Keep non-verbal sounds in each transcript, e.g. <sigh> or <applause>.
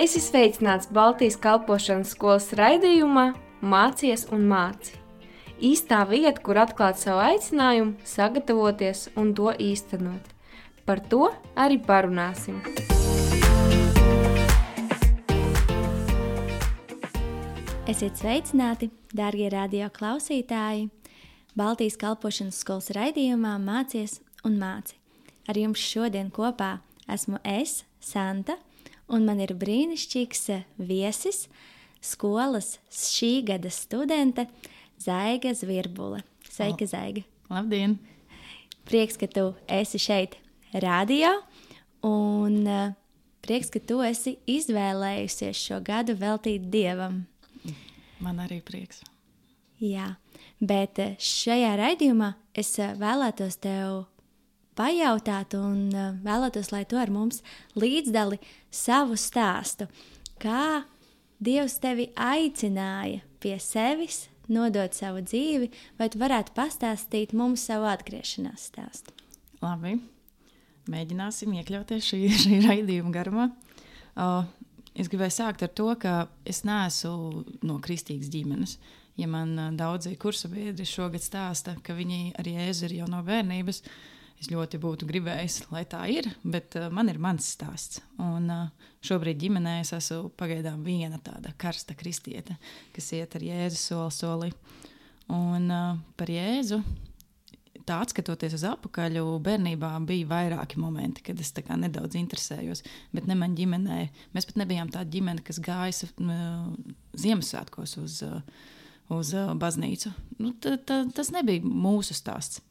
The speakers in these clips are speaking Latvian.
Es esmu sveicināts Baltijas kalpošanas skolas raidījumā Mācies un māci. Īstā vieta, kur atklāt savu aicinājumu, sagatavoties un to īstenot. Par to arī parunāsim. Esiet sveicināti, darbie radio klausītāji! Baltijas kalpošanas skolas raidījumā Mācies un māci. Ar jums šodien kopā esmu es, Santa, un man ir brīnišķīgs viesis, skolas šī gada studente Zaiga Zvirbule. Sveika, Zaiga! Labdien! Prieks, ka tu esi šeit radio, un uh, prieks, ka tu esi izvēlējusies šo gadu veltīt Dievam. Man arī prieks. Jā, bet eh, šajā raidījumā es eh, vēlētos tev pajautāt un eh, vēlētos, lai tu ar mums līdzdali savu stāstu. Kā Dievs tevi aicināja pie sevis, nodot savu dzīvi, vai tu varētu pastāstīt mums savu atgriešanās stāstu? Labi, mēģināsim iekļauties šī, <laughs> šī raidījuma garumā. Uh, es gribēju sākt ar to, ka es neesmu no kristīgas ģimenes. Ja man uh, daudzi kursabiedri šogad stāsta, ka viņi arī Jēzu ir jau no bērnības, es ļoti būtu gribējis, lai tā ir, bet uh, man ir mans stāsts. Un uh, šobrīd ģimenē es esmu pagaidām viena tāda karsta kristiete, kas iet ar Jēzu soli solī. Un uh, par Jēzu tā atskatoties uz atpakaļ, bērnībā bija vairāki momenti, kad es nedaudz interesējos. Bet ne manā ģimenē, mēs pat nebijām tāda ģimene, kas gāja uh, Ziemassvētkos uz, uh, uz uh, baznīcu. Nu, t, t, tas nebija mūsu stāsts.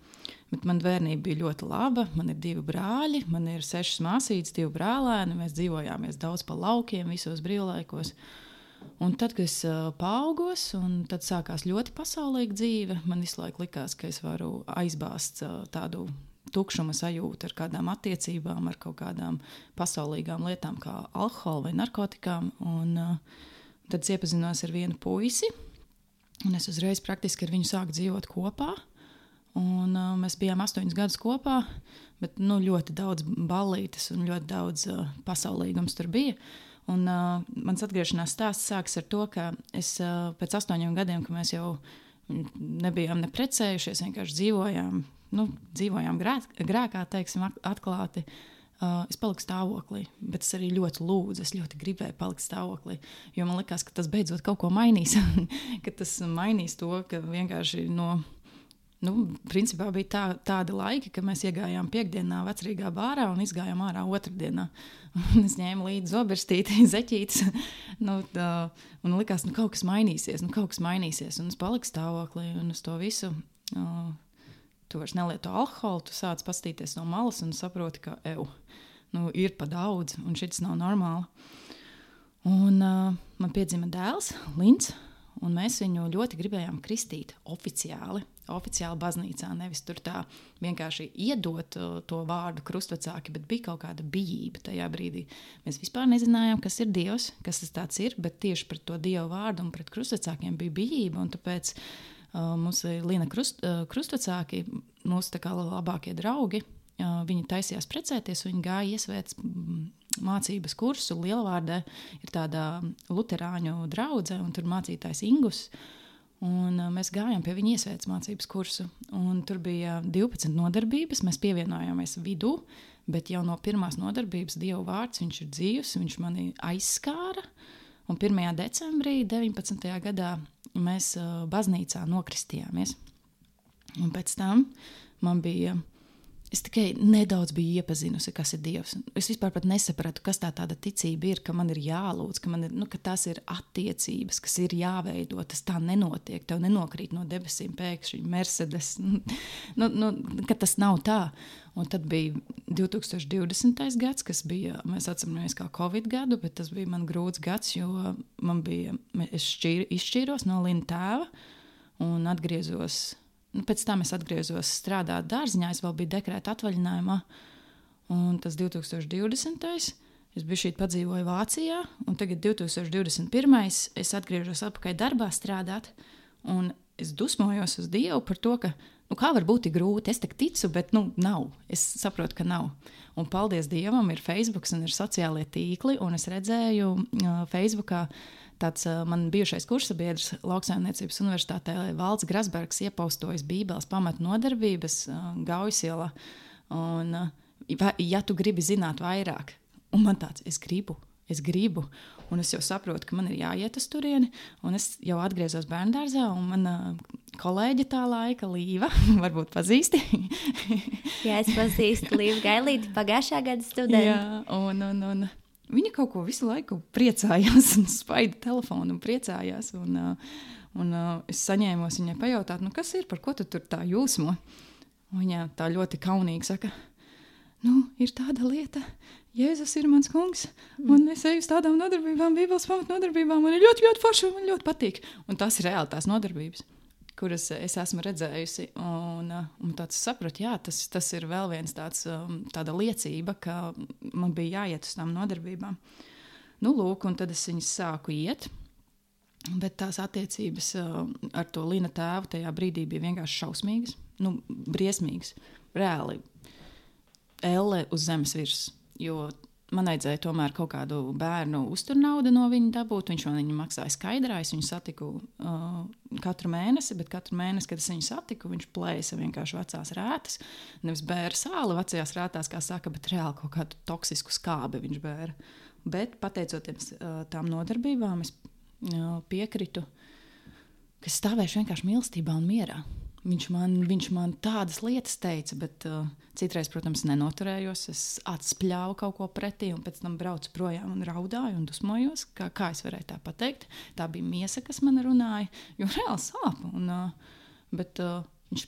Bet man bērnība bija ļoti laba. Man ir divi brāļi, man ir sešas māsītes, divi brālēni. Mēs dzīvojāmies daudz pa laukiem, visos brīvlaikos. Un tad, kad es uh, paaugos, un tad sākās ļoti pasaulīga dzīve, man visu laiku likās, ka es varu aizbāzt uh, tādu tukšuma sajūtu ar kādām attiecībām, ar kaut kādām pasaulīgām lietām, kā alkohola vai narkotikām. Un, uh, tad es iepazinos ar vienu puisi, un es uzreiz praktiski ar viņu sāku dzīvot kopā. Un, uh, mēs bijām astoņus gadus kopā, bet nu, ļoti daudz ballītes un ļoti daudz uh, pasaulīgums tur bija. Un, uh, mans atgriešanās stāsts sākas ar to, ka es uh, pēc astoņiem gadiem, kad mēs jau nebijām neprecējušies, vienkārši dzīvojām, nu, dzīvojām grē, grēkā, teiksim, atklāti. Uh, es paliku stāvoklī, bet es arī ļoti lūdzu, es ļoti gribēju palikt stāvoklī. Jo man liekas, ka tas beidzot kaut ko mainīs. <laughs> ka tas mainīs to, ka vienkārši no Nu, principā bija tā, tādi laiki, ka mēs iegājām piekdienā vecrīgā bārā un izgājām ārā otrdienā. es ņēmu līdzi zoberstīti, <laughs> zeķītes. nu, tā, un likās, ka nu, kaut kas mainīsies, nu, kaut kas mainīsies. Un es paliku stāvoklī un uz to visu. Uh, tu vairs nelieto alkoholu, tu sāc paskatīties no malas un saproti, ka eju, nu, ir pa daudz un šis nav normāli. Un uh, man piedzima dēls, Lins, un mēs viņu ļoti gribējām kristīt oficiāli oficiāli baznīcā. Nevis tur tā vienkārši iedot uh, to vārdu krustvecāki, bet bija kaut kāda bijība tajā brīdī. Mēs vispār nezinājām, kas ir Dievs, kas tas ir, bet tieši pret to Dievu vārdu un pret krustvecākiem bija bijība. Tāpēc uh, mums ir Līna krust, uh, krustvecāki, mūsu labākie draugi. Uh, viņi taisījās precēties, viņi gāja iesvērt mm, mācības kursu. Lielvārdē ir tāda luterāņu draudzene, un tur mācītājs Ingus. Uh, Un, uh, mēs gājām pie viņa iesvētas mācības kursu. Tur bija 12 nodarbības. Mēs pievienojāmies vidū, bet jau no pirmās nodarbības Dieva vārds ir dzīves, viņš mani aizskāra. Un 1. decembrī 19. gadā mēs uh, baznīcā nokristījāmies. Un pēc tam man bija Es tikai nedaudz biju iepazinusi, kas ir Dievs. Es vispār nesapratu, kas tā tāda ticība ir, ka man ir jālūdz, ka, ir, nu, ka tās ir attiecības, kas ir jāveido. Tas tā nenotiek. Tev nenokrīt no debesīm pēkšņi Mercedes. <laughs> nu, nu, tas nav tā. Un tad bija 2020. gads, kas bija, mēs atceramies, kā Covid gadu, bet tas bija man grūts gads, jo man bija, es šķīr, izšķīros no Lina tēva un atgriezos Nu, pēc tam es atgriezos strādāt dārziņā, es vēl biju dekrēta atvaļinājumā. Un tas 2020. Es biju šeit padzīvoju Vācijā, un tagad 2021. es atgriežos atpakaļ darbā strādāt. Un es dusmojos uz Dievu par to, ka nu, kā var būt grūti? Es ticu, bet nu, nav. Es saprotu, ka nav. Un paldies Dievam, ir Facebook un ir sociālie tīkli. Un es redzēju uh, Facebookā. Tāds uh, man bijušais kursabiedrs Lauksaimniecības universitātē, Valds Grasbergs, iepaustojis Bībeles pamatu nodarbības uh, Gaujasielā. Un, uh, ja tu gribi zināt vairāk, un man tāds, es gribu, es gribu. Un es jau saprotu, ka man ir jāiet uz turieni, un es jau atgriezos bērnu dārzā. Mana kolēģe tā laika, Līva, <laughs> varbūt pazīsti. Jā, es pazīstu Līvu Gailīti, pagājušā gada studentu. Jā, un, un, un viņa kaut ko visu laiku priecājās, un <laughs> spaida telefonu un priecājās. Un, un es saņēmu viņai pajautāt, nu, kas ir, par ko tu tur tā jūsmo. Viņa tā ļoti kaunīgi saka, nu, ir tāda lieta, Jēzus ir mans kungs, un es eju uz tādām nodarbībām, Bībeles pamatnodarbībām. Man ir ļoti, ļoti forši, un man ļoti patīk. Un tas ir reāli tās nodarbības, kuras es esmu redzējusi. Un, un tāds sapratu, jā, tas, tas ir vēl viens tāds um, liecība, ka man bija jāiet uz tām nodarbībām. Nu, lūk, un tad es viņus sāku iet. Bet tās attiecības uh, ar to Līna tēvu tajā brīdī bija vienkārši šausmīgas, nu, briesmīgas. Reāli, elle uz zemes virsmas jo man vajadzēja tomēr kaut kādu bērnu uzturnaudu no viņa dabūt. Viņš man viņu maksāja skaidrā. Es viņu satiku uh, katru mēnesi, bet katru mēnesi, kad es viņu satiku, viņš plēsa vienkārši vecās rētas. Nevis bēra sāli vecajās rētās, kā saka, bet reāli kaut kādu toksisku skābi viņš bēra. Bet pateicoties uh, tām nodarbībām, es uh, piekritu, ka stāvēšu vienkārši mīlestībā un mierā. Viņš man, viņš man tādas lietas teica, bet uh, citreiz, protams, nenoturējos. Es atspļāvu kaut ko pretī, un pēc tam braucu projām un raudāju un dusmojos. Kā, kā es varēju tā pateikt? Tā bija miesa, kas man runāja, jo reāli sāp. Un, uh, bet uh, viņš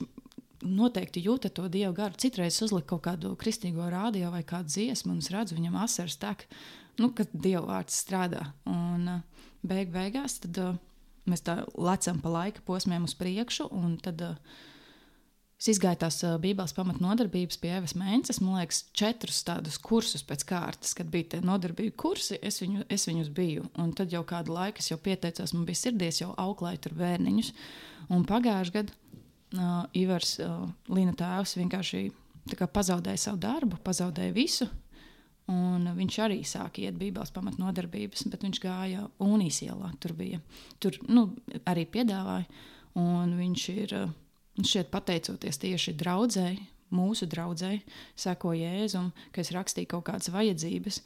noteikti jūta to dievu garu. Citreiz uzlika kaut kādu kristīgo rādio vai kādu dziesmu, un es redzu, viņam asaras tek, nu, kad dievu vārds strādā. Un uh, beig beigās tad. Uh, Mēs tā lecam pa laika posmiem uz priekšu, un tad uh, es izgāju tās uh, Bībeles pamatnodarbības pie Evas Mēnesis. Man liekas, četrus tādus kursus pēc kārtas, kad bija tie nodarbību kursi, es, viņu, es viņus biju. Un tad jau kādu laiku es jau pieteicos, man bija sirdies jau auklēt ar bērniņus. Un pagājušajā gadā uh, Ivars uh, Līna tēvs vienkārši pazaudēja savu darbu, pazaudēja visu. Un viņš arī sāka iet Bībeles pamatnodarbības, bet viņš gāja Unijas ielā. Tur bija. Tur nu, arī piedāvāja. Un viņš ir šeit pateicoties tieši draudzēji, mūsu draudzēji, sekoja Jēzum, ka es rakstīju kaut kādas vajadzības.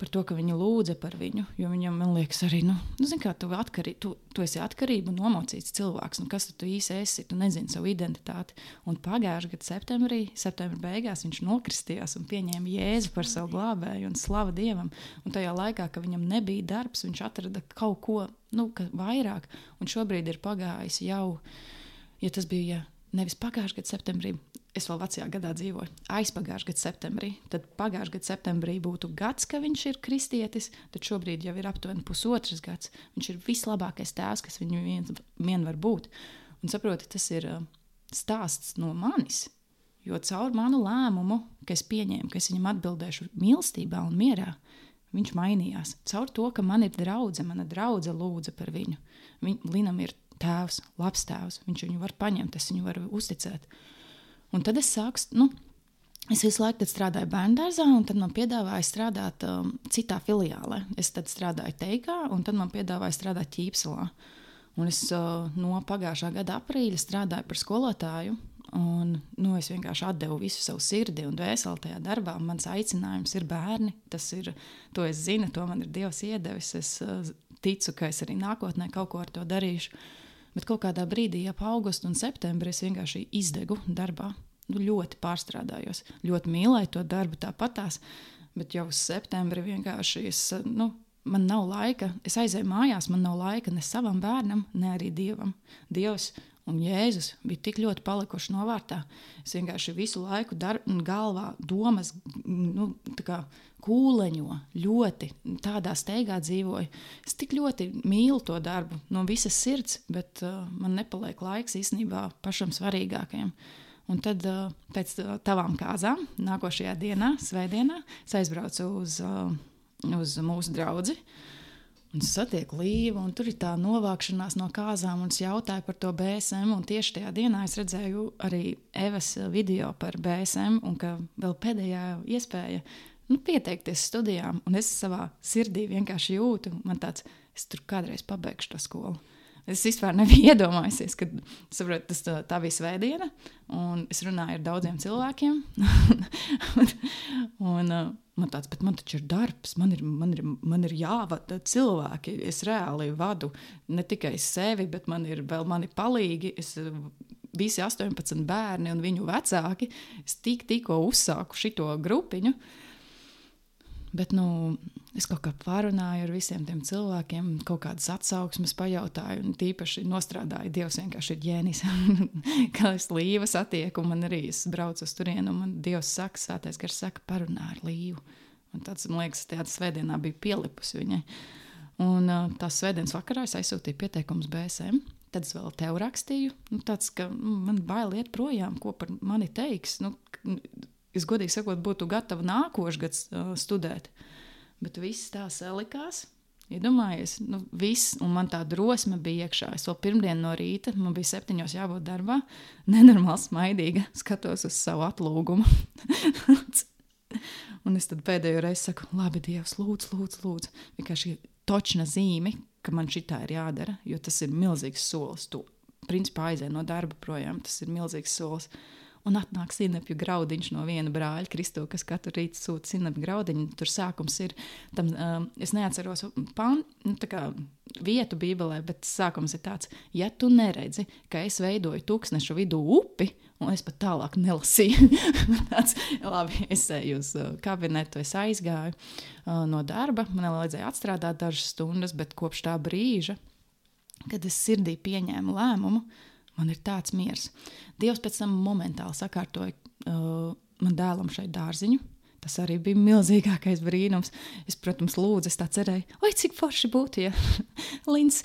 Par to, ka viņa lūdza par viņu. Jo viņam, man liekas, arī, nu, nu zin, kā, tu, atkarī, tu, tu esi atkarība un nomocīts cilvēks. Nu, kas tu īsi esi? Tu nezini savu identitāti. Un pagājušā gada septembrī, septembrī beigās, viņš nokristījās un pieņēma Jēzu par savu glābēju un slavu Dievam. Un tajā laikā, kad viņam nebija darbs, viņš atrada kaut ko nu, vairāk. Un šobrīd ir pagājis jau, ja tas bija nevis pagājušā gada septembrī, es vēl vecajā gadā dzīvoju, aizpagājušā gada septembrī. Tad pagājušā gada septembrī būtu gads, ka viņš ir kristietis, tad šobrīd jau ir aptuveni pusotrs gads. Viņš ir vislabākais tēvs, kas viņam vien, vien var būt. Un saproti, tas ir stāsts no manis. Jo caur manu lēmumu, ka es pieņēmu, ka es viņam atbildēšu mīlestībā un mierā, viņš mainījās. Caur to, ka man ir draudzene, mana draudzene lūdza par viņu. Viņ, Linam ir tēvs, labs tēvs, viņš viņu var paņemt, es viņu varu uzticēt. Un tad es sāku, nu, es visu laiku strādāju bērnu dārzā, un tad man piedāvāja strādāt um, citā filiālē. Es tad strādāju Teikā, un tad man piedāvāja strādāt Ķīpselā. Un es uh, no pagājušā gada aprīļa strādāju par skolotāju. Un, nu, es vienkārši devu visu savu sirdi un dvēseli tajā darbā. Mans aicinājums ir bērni. Tas ir, to es zinu, to man ir Dievs iedevis. Es uh, ticu, ka es arī nākotnē kaut ko ar to darīšu. Bet kaut kādā brīdī, ap augustu un septembri, es vienkārši izdegu darbā. Nu, ļoti pārstrādājos, ļoti mīlēju to darbu tāpatās, bet jau uz septembri vienkārši es. Nu, Man nav laika, es aizēju mājās, man nav laika ne savam bērnam, ne arī dievam. Dievs un Jēzus bija tik ļoti palikuši novārtā. Es vienkārši visu laiku dar, galvā domas, nu, kā kūleņo, ļoti tādā steigā dzīvoju. Es tik ļoti mīlu to darbu no visas sirds, bet uh, man nepaliek laiks īstenībā pašam svarīgākajam. Un tad uh, pēc tavām kāzām, nākošajā dienā, svētdienā, es aizbraucu uz, uh, uz mūsu draugu. Un satiek līvu, un tur ir tā novākšanās no kāzām, un es jautāju par to BSM. Tieši tajā dienā es redzēju arī Evas video par BSM, un ka vēl pēdējā iespēja nu, pieteikties studijām. Un es savā sirdī vienkārši jūtu, man tāds, es tur kādreiz pabeigšu to skolu. Es vispār nebiju <laughs> iedomājies, ka saprot, tas, tā, tā bija svētdiena, un es runāju ar daudziem cilvēkiem. <laughs> un, un, uh, man tāds, bet man taču ir darbs, man ir, man ir, man ir jāvada cilvēki. Es reāli vadu ne tikai sevi, bet man ir vēl mani palīgi. Es, Visi 18 bērni un viņu vecāki. Es tik, tikko uzsāku šo grupiņu. Uh, Bet nu, es kaut kā pārunāju ar visiem tiem cilvēkiem, kaut kādas atsauksmes pajautāju, un tīpaši nostrādāju. Dievs vienkārši ir ģēnijs. <laughs> Kā es līvu satieku, man arī es braucu uz turieni, un man Dievs saka, sātais gars saka, parunā ar līvu. Un tāds, man liekas, tajā svētdienā bija pielipusi viņai. Un uh, tās svētdienas vakarā es aizsūtīju pieteikumus BSM. Tad es vēl tev rakstīju, nu, tāds, ka nu, man bail iet projām, ko par mani teiks. Nu, es godīgi sakot, būtu gatava nākošais gads uh, studēt. Bet viss tā salikās. Iedomājieties, nu, viss, un man tā drosme bija iekšā. Es vēl pirmdienu no rīta, man bija septiņos jābūt darbā, <laughs> nenormāli smaidīga, skatos uz savu atlūgumu. <laughs> un es tad pēdējo reizi saku, labi, Dievs, lūdzu, lūdzu, lūdzu. Vienkārši točna zīme, ka man šī tā ir jādara, jo tas ir milzīgs solis. Tu principā aizēji no darba projām, tas ir milzīgs solis. Uh, un atnāk sinepju graudiņš no viena brāļa, Kristo, kas katru rītu sūta sinepju graudiņu. Tur sākums ir, tam, um, es neatceros pan, nu, kā, vietu Bībelē, bet sākums ir tāds, ja tu neredzi, ka es veidoju tūkstnešu vidū upi, un es pat tālāk nelasīju. <laughs> tāds, labi, es eju uz uh, kabinetu, es aizgāju uh, no darba, man vajadzēja atstrādāt dažas stundas, bet kopš tā brīža, kad es sirdī pieņēmu lēmumu, uh, man ir tāds miers. Dievs pēc tam momentāli sakārtoja uh, man dēlam šeit dārziņu. Tas arī bija milzīgākais brīnums. Es, protams, lūdzu, es tā cerēju, oi, cik forši būtu, ja <laughs> Lins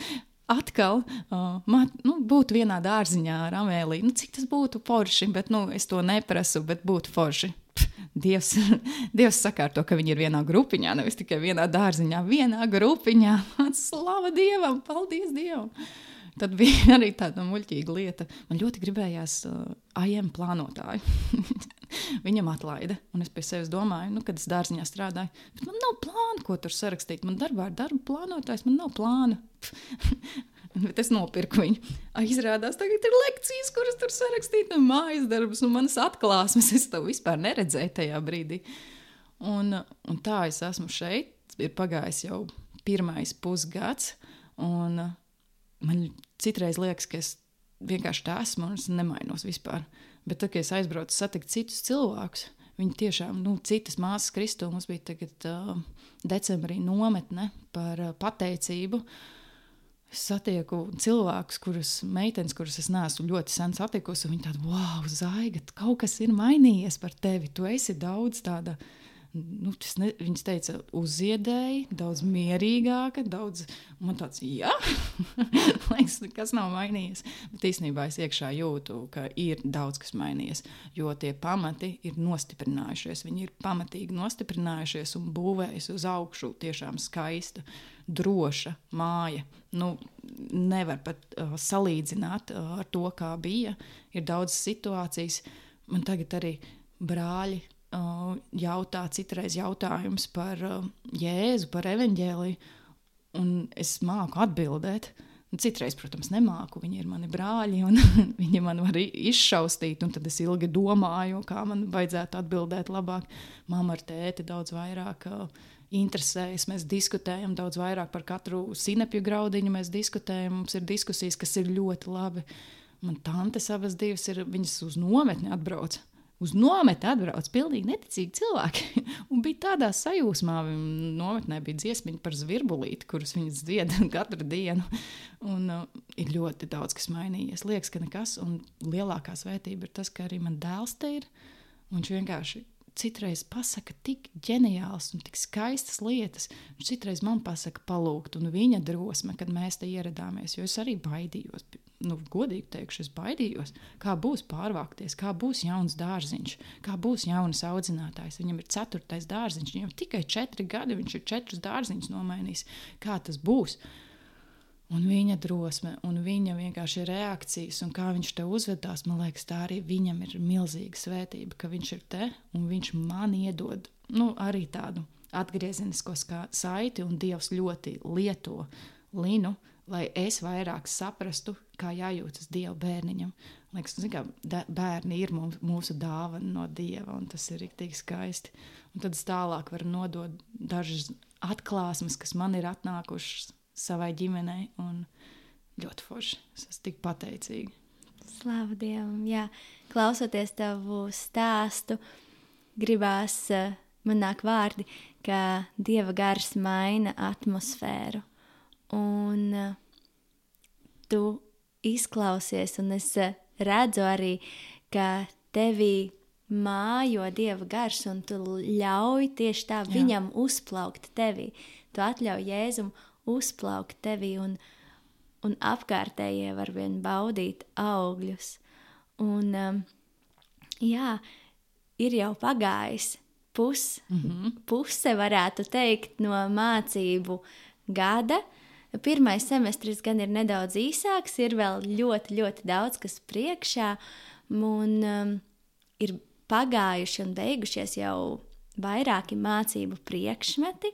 atkal uh, man, nu, būtu vienā dārziņā ar Amēliju. Nu, cik tas būtu forši, bet nu, es to neprasu, bet būtu forši. Dievs, <laughs> Dievs sakārto, ka viņi ir vienā grupiņā, nevis tikai vienā dārziņā, vienā grupiņā. <laughs> Slava Dievam, paldies Dievam! Tad bija arī tāda muļķīga lieta. Man ļoti gribējās uh, AM plānotāju. <laughs> Viņam atlaida, un es pie sevis domāju, nu, kad es dārziņā strādāju, bet man nav plāna, ko tur sarakstīt. Man darbā ir darba plānotājs, man nav plāna. <laughs> Bet es nopirku viņu. Izrādās, ka ir lekcijas, kuras tur sarakstīt, un mājas darbus, un manas atklāsmes. Es to vispār neredzēju tajā brīdī. Un, un tā es esmu šeit. Ir pagājis jau pirmais pusgads, un man citreiz liekas, ka es vienkārši tā esmu un es nemainos vispār. Bet tad, kad es aizbraucu satikt citus cilvēkus, viņi tiešām, nu, citas māsas Kristū mums bija tagad uh, decembrī nometne par uh, pateicību. Es satieku cilvēkus, kurus, meitenes, kuras es neesmu ļoti sen satikusi, un viņi tādi, wow, Zaiga, kaut kas ir mainījies par tevi. Tu esi daudz tāda uh, nu, ne, viņas teica, uzziedēji, daudz mierīgāka, daudz. Man tāds, jā, <laughs> liekas, kas nav mainījies. Bet īstenībā es iekšā jūtu, ka ir daudz kas mainījies, jo tie pamati ir nostiprinājušies. Viņi ir pamatīgi nostiprinājušies un būvējuši uz augšu tiešām skaista, droša māja. Nu, nevar pat uh, salīdzināt uh, ar to, kā bija. Ir daudz situācijas. Man tagad arī brāļi jautā citreiz jautājums par Jēzu, par evaņģēliju, un es māku atbildēt. Citreiz, protams, nemāku. Viņi ir mani brāļi, un <laughs> viņi man var izšaustīt. Tad es ilgi domāju, kā man vajadzētu atbildēt labāk. Māma ar tēti daudz vairāk uh, interesējas. Mēs diskutējam daudz vairāk par katru sinepju graudiņu. Mēs diskutējam, mums ir diskusijas, kas ir ļoti labi. Man tantes abas divas ir, viņas uz nometni atbrauc uz nometni atbrauc pilnīgi neticīgi cilvēki. <laughs> Un bija tādā sajūsmā, nometnē bija dziesmiņa par zvirbulīti, kuras viņas dzied <laughs> katru dienu. Un uh, ir ļoti daudz kas mainījies. Liekas, ka nekas, un lielākā svētība ir tas, ka arī man dēls te ir. Viņš vienkārši citreiz pasaka tik ģeniāls un tik skaistas lietas. Viņš citreiz man pasaka, palūgt, un viņa drosme, kad mēs te ieradāmies, jo es arī baidījos nu, godīgi teikšu, es baidījos, kā būs pārvākties, kā būs jauns dārziņš, kā būs jauns audzinātājs. Viņam ir ceturtais dārziņš, viņam tikai četri gadi, viņš ir četrus dārziņus nomainījis. Kā tas būs? Un viņa drosme, un viņa vienkārši reakcijas, un kā viņš te uzvedās, man liekas, tā arī viņam ir milzīga svētība, ka viņš ir te un viņš man iedod nu, arī tādu atgriezenisko saiti, un Dievs ļoti lieto linu lai es vairāk saprastu, kā jājūtas Dieva bērniņam. Liekas, nu, kā, da, bērni ir mums, mūsu dāvana no Dieva, un tas ir rīktīgi skaisti. Un tad es tālāk varu nodot dažas atklāsmes, kas man ir atnākušas savai ģimenei, un ļoti forši. Es esmu tik pateicīga. Slavu Dievam! Jā, klausoties tavu stāstu, gribās uh, man nāk vārdi, ka Dieva gars maina atmosfēru un uh, tu izklausies, un es uh, redzu arī, ka tevī mājo dieva gars, un tu ļauj tieši tā Jā. viņam uzplaukt tevī. Tu atļauj Jēzum uzplaukt tevī, un, un apkārtējie var vien baudīt augļus. Un, um, jā, ir jau pagājis pus, mm -hmm. puse, varētu teikt, no mācību gada. Uh, Pirmais semestris gan ir nedaudz īsāks, ir vēl ļoti, ļoti daudz kas priekšā, un um, ir pagājuši un beigušies jau vairāki mācību priekšmeti.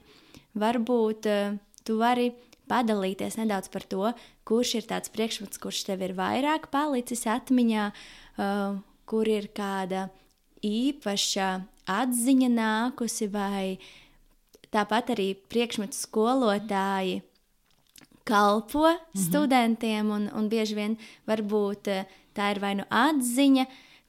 Varbūt uh, tu vari padalīties nedaudz par to, kurš ir tāds priekšmets, kurš tev ir vairāk palicis atmiņā, uh, kur ir kāda īpaša atziņa nākusi, vai tāpat arī priekšmetu skolotāji kalpo mm -hmm. studentiem, un, un bieži vien varbūt eh, tā ir vai nu atziņa,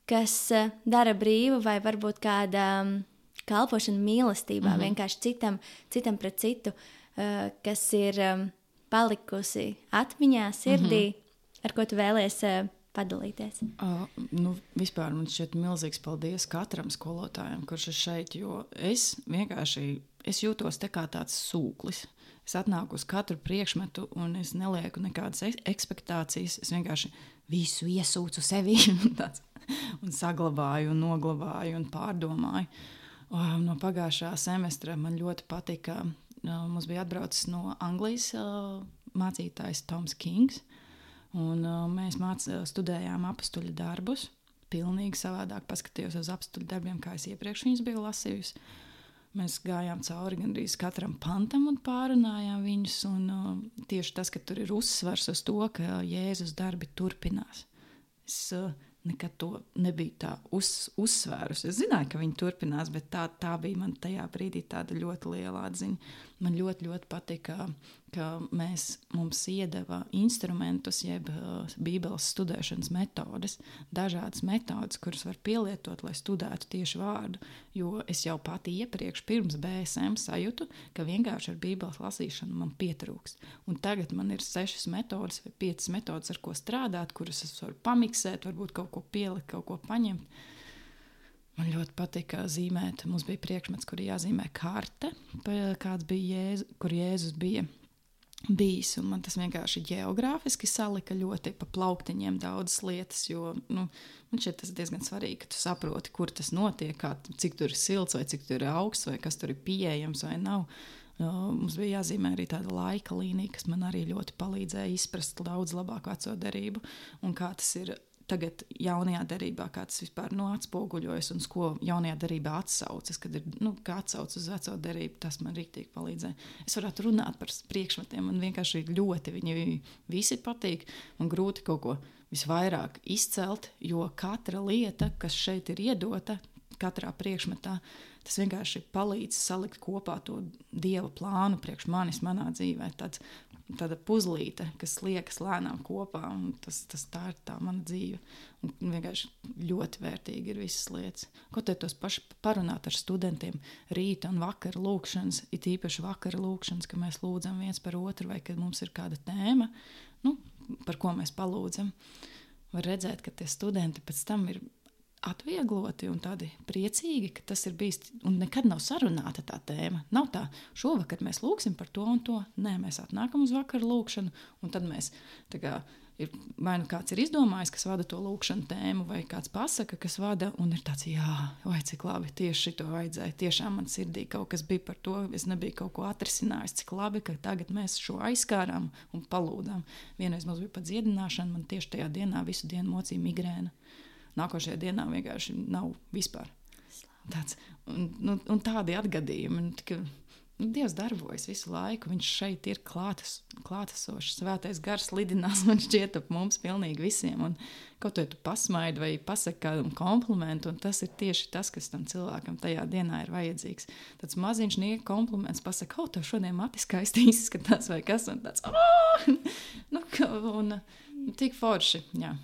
kas eh, dara brīvu, vai varbūt kāda mm, kalpošana mīlestībā, mm -hmm. vienkārši citam, citam pret citu, uh, kas ir um, palikusi atmiņā, sirdī, mm -hmm. ar ko tu vēlies uh, padalīties? Uh, nu, vispār man šķiet milzīgs paldies katram skolotājam, kurš ir šeit, jo es vienkārši es jūtos kā tāds sūklis. Es atnāku uz katru priekšmetu, un es nelieku nekādas expectācijas. Es vienkārši visu iesūcu sevi <laughs> un saglabāju, un noglabāju un pārdomāju. No pagājušā semestra man ļoti patika. Mums bija atbraucis no Anglijas mācītājs Toms Kings. Un, mēs māc, studējām apstuļu darbus. Pilnīgi savādāk paskatījos uz apstuļu darbiem, kā es iepriekš viņus biju lasījusi. Mēs gājām cauri gandrīz katram pantam un pārunājām viņus. Un, uh, tieši tas, ka tur ir uzsvers uz to, ka Jēzus darbi turpinās. Es uh, nekad to nebiju tā uz, uzsvērusi. Es zināju, ka viņi turpinās, bet tā, tā bija man tajā brīdī tāda ļoti liela atziņa. Man ļoti, ļoti patika, ka mēs, mums iedeva instrumentus, jeb uh, Bībeles studēšanas metodes, dažādas metodes, kuras var pielietot, lai studētu tieši vārdu. Jo es jau pati iepriekš, pirms BSM, sajūtu, ka vienkārši ar Bībeles lasīšanu man pietrūkst. Un tagad man ir sešas metodes vai piecas metodes, ar ko strādāt, kuras es varu pamiksēt, varbūt kaut ko pielikt, kaut ko paņemt. Man ļoti patika zīmēt. Mums bija priekšmets, kur jāzīmē karte, kāds bija Jēzus, kur Jēzus bija bijis. Man tas vienkārši geogrāfiski salika ļoti pa plauktiņiem daudzas lietas. Jo nu, man šķiet, tas ir diezgan svarīgi, ka tu saproti, kur tas notiek, kā, cik tur ir silts, vai cik tur ir augsts, vai kas tur ir pieejams vai nav. Mums bija jāzīmē arī tāda laika līnija, kas man arī ļoti palīdzēja izprast daudz labāk veco derību un kā tas ir tagad jaunajā darbā, kā tas vispār nu, atspoguļojas un ko jaunajā darbā atsaucas, kad ir nu, atsauce uz veco darbu, tas man rīktīgi palīdzēja. Es varētu runāt par priekšmetiem, man vienkārši ļoti viņi visi patīk. Man grūti kaut ko visvairāk izcelt, jo katra lieta, kas šeit ir iedota, katrā priekšmetā, tas vienkārši palīdz salikt kopā to dieva plānu priekš manis, manā dzīvē. Tāds tāda puzlīte, kas liekas lēnām kopā. Tas, tas tā ir tā mana dzīve. Un vienkārši ļoti vērtīgi ir visas lietas. Ko te tos paši parunāt ar studentiem? Rīta un vakara lūkšanas, it īpaši vakara lūkšanas, ka mēs lūdzam viens par otru, vai kad mums ir kāda tēma, nu, par ko mēs palūdzam. Var redzēt, ka tie studenti pēc tam ir atviegloti un tādi priecīgi, ka tas ir bijis. Un nekad nav sarunāta tā tēma. Nav tā, šovakar mēs lūgsim par to un to. Nē, mēs atnākam uz vakaru lūgšanu, un tad mēs kā, ir vai nu kāds ir izdomājis, kas vada to lūkšanu tēmu, vai kāds pasaka, kas vada, un ir tāds, jā, vai cik labi tieši šito vajadzēja. Tiešām man sirdī kaut kas bija par to, es nebiju kaut ko atrisinājis, cik labi, ka tagad mēs šo aizskārām un palūdām. Vienreiz mums bija pat dziedināšana, man tieši tajā dienā visu dienu mocīja migrēna. Nākošajā dienā vienkārši nav vispār. Tāds, un, un, un tādi atgadījumi. Un, Nu, Dievs darbojas visu laiku. Viņš šeit ir klātes, klātesošs. Svētais gars lidinās man šķiet ap mums pilnīgi visiem. Un kaut ko tu pasmaidi vai pasaki kādu komplimentu, un tas ir tieši tas, kas tam cilvēkam tajā dienā ir vajadzīgs. Tāds maziņš nieka kompliments pasaka, o, tev šodien matis skaisti <laughs> izskatās, vai kas, un tāds, oh! <laughs> nu, un tik forši, jā.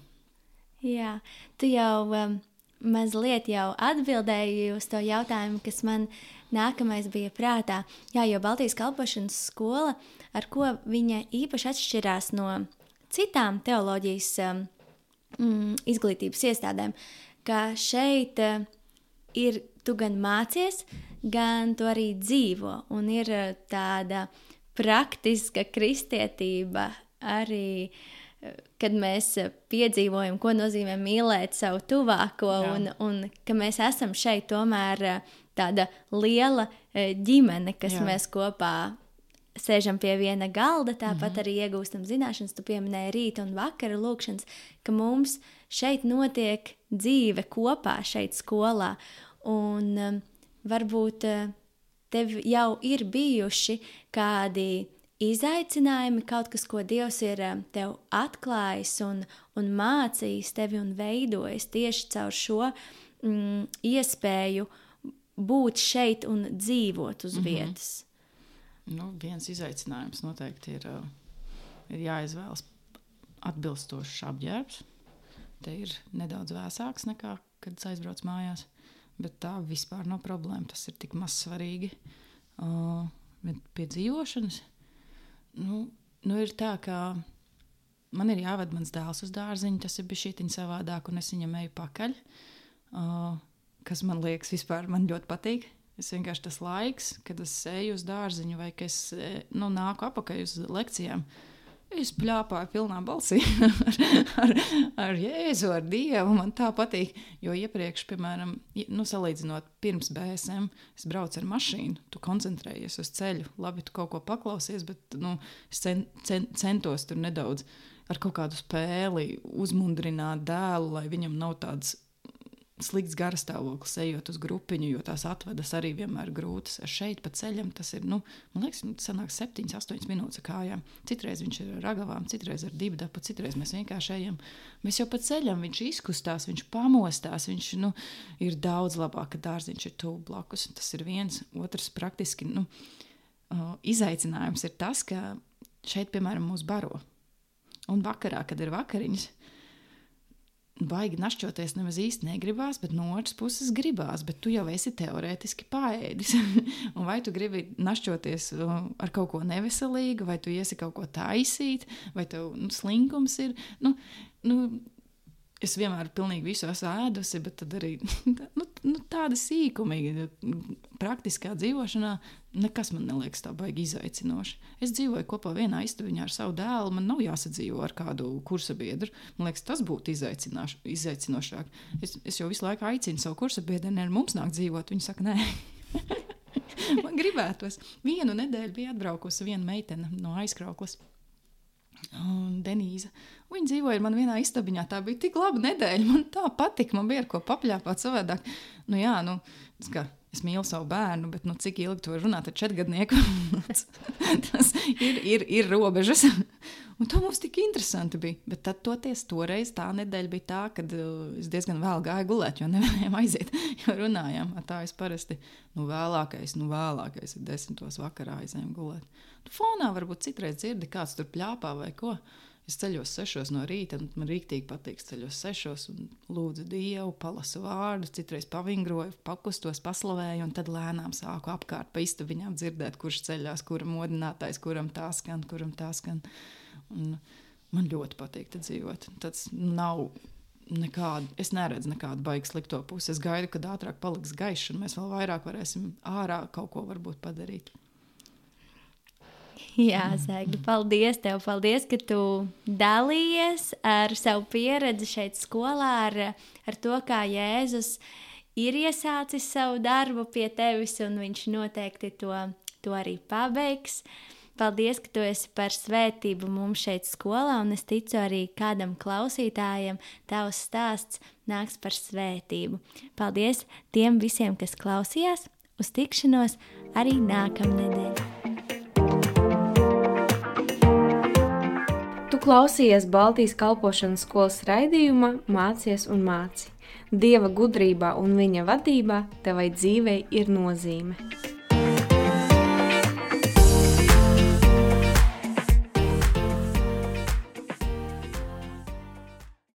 Jā, tu jau um, mazliet jau atbildēji uz to jautājumu, kas man nākamais bija prātā. Jā, jo Baltijas kalpošanas skola, ar ko viņa īpaši atšķirās no citām teoloģijas um, mm, izglītības iestādēm, ka šeit uh, ir tu gan mācies, gan tu arī dzīvo, un ir uh, tāda praktiska kristietība arī. Uh, kad mēs uh, piedzīvojam, ko nozīmē mīlēt savu tuvāko, Jā. un, un ka mēs esam šeit tomēr tāda liela e, ģimene, kas Jā. mēs kopā sēžam pie viena galda, tāpat mm -hmm. arī iegūstam zināšanas. Tu pieminēji rīta un vakara lūkšanas, ka mums šeit notiek dzīve kopā, šeit skolā. Un um, varbūt tev jau ir bijuši kādi izaicinājumi, kaut kas, ko Dievs ir um, tev atklājis un, un mācījis tevi un veidojis tieši caur šo mm, iespēju uh, būt šeit un dzīvot uz mm -hmm. vietas? Nu, viens izaicinājums noteikti ir, uh, ir jāizvēlas atbilstošs apģērbs. Te ir nedaudz vēsāks nekā, kad es aizbraucu mājās. Bet tā vispār nav problēma. Tas ir tik maz svarīgi. Uh, bet pie dzīvošanas nu, nu ir tā, ka man ir jāved mans dēls uz dārziņu. Tas ir bijis šī savādāk, un es viņam eju pakaļ. Uh, kas man liekas, vispār man ļoti patīk. Es vienkārši tas laiks, kad es eju uz dārziņu vai es e, nu, nāku apakaļ uz lekcijām. Es plāpāju pilnā balsī ar, <laughs> ar, ar Jēzu, ar Dievu. Man tā patīk. Jo iepriekš, piemēram, nu, salīdzinot pirms BSM, es braucu ar mašīnu, tu koncentrējies uz ceļu. Labi, tu kaut ko paklausies, bet nu, es cen, cen, centos tur nedaudz ar kaut kādu spēli uzmundrināt dēlu, lai viņam nav tādas slikts garastāvoklis, ejot uz grupiņu, jo tās atvedas arī vienmēr grūtas. Šeit pa ceļam tas ir, nu, man liekas, nu, tas sanāk 7, 8 minūtes kājām. Citreiz viņš ir ar ragavām, citreiz ar dibdapu, citreiz mēs vienkārši ejam. Mēs jau pa ceļam, viņš izkustās, viņš pamostās, viņš, nu, ir daudz labāk, ka dārziņš ir tuvu blakus. Tas ir viens, otrs praktiski, nu, izaicinājums ir tas, ka šeit, piemēram, mūs baro. Un vakarā, kad ir vakariņas, baigi našķoties nemaz īsti negribās, bet no otras puses gribās. Bet tu jau esi teorētiski paēdis. <laughs> vai tu gribi našķoties uh, ar kaut ko neveselīgu, vai tu iesi kaut ko taisīt, vai tev nu, slinkums ir. Nu, nu, Es vienmēr pilnīgi visu esmu ēdusi, bet arī <laughs> nu, nu, tāda sīkuma, praktiskā dzīvošanā, nekas man neliekas tā baigi izaicinoši. Es dzīvoju kopā vienā istabiņā ar savu dēlu, man nav jāsadzīvo ar kādu kursa biedru. Man liekas, tas būtu izaicinošāk. Es, es jau visu laiku aicinu savu kursa biedru, ar mums nāk dzīvot. Viņi saka, nē. <laughs> man gribētos. Vienu nedēļu bija atbraukusi viena meitene no aizkrauklas. Un Denīza. Viņa dzīvoja man vienā istabiņā. Tā bija tik laba nedēļa. Man tā patika. Man bija ar ko papļāpāt savādāk. Nu, jā, nu, kā, es mīlu savu bērnu, bet nu, cik ilgi to runāt ar četrgadnieku? <laughs> Tas ir, ir, ir robežas. Un tā mums tik interesanti bija. Bet tad, toties, toreiz tā nedēļa bija tā, kad uh, es diezgan vēl gāju gulēt, jo nevarējām <laughs> aiziet. Jo runājām, tā es parasti nu, vēlākais, nu, vēlākais ir desmitos vakarā aizējām gulēt. Tu fonā varbūt citreiz dzirdi, kāds tur plāpā vai ko. Es ceļos sešos no rīta, un man rīktīgi patīk ceļos sešos, un lūdzu Dievu, palasu vārdus, citreiz pavingroju, pakustos, paslavēju, un tad lēnām sāku apkārt pa istabiņām dzirdēt, kurš ceļās, kuram modinātais, kuram tā skan, kuram tā skan. Un man ļoti patīk te dzīvot. Tas nav nekādu, es neredzu nekādu baigtu slikto pusi. Es gaidu, kad ātrāk paliks gaišs, un mēs vēl vairāk varēsim ārā kaut ko varbūt padarīt. Jā, Zēgli, paldies tev. Paldies, ka tu dalījies ar savu pieredzi šeit skolā, ar, ar to, kā Jēzus ir iesācis savu darbu pie tevis, un viņš noteikti to, to arī pabeigs. Paldies, ka tu esi par svētību mums šeit skolā, un es ticu arī kādam klausītājam, tavs stāsts nāks par svētību. Paldies tiem visiem, kas klausījās! Uz tikšanos arī nākamnedēļ! Tu klausījies Baltijas kalpošanas skolas raidījumā Mācies un māci. Dieva gudrībā un viņa vadībā tevai dzīvei ir nozīme.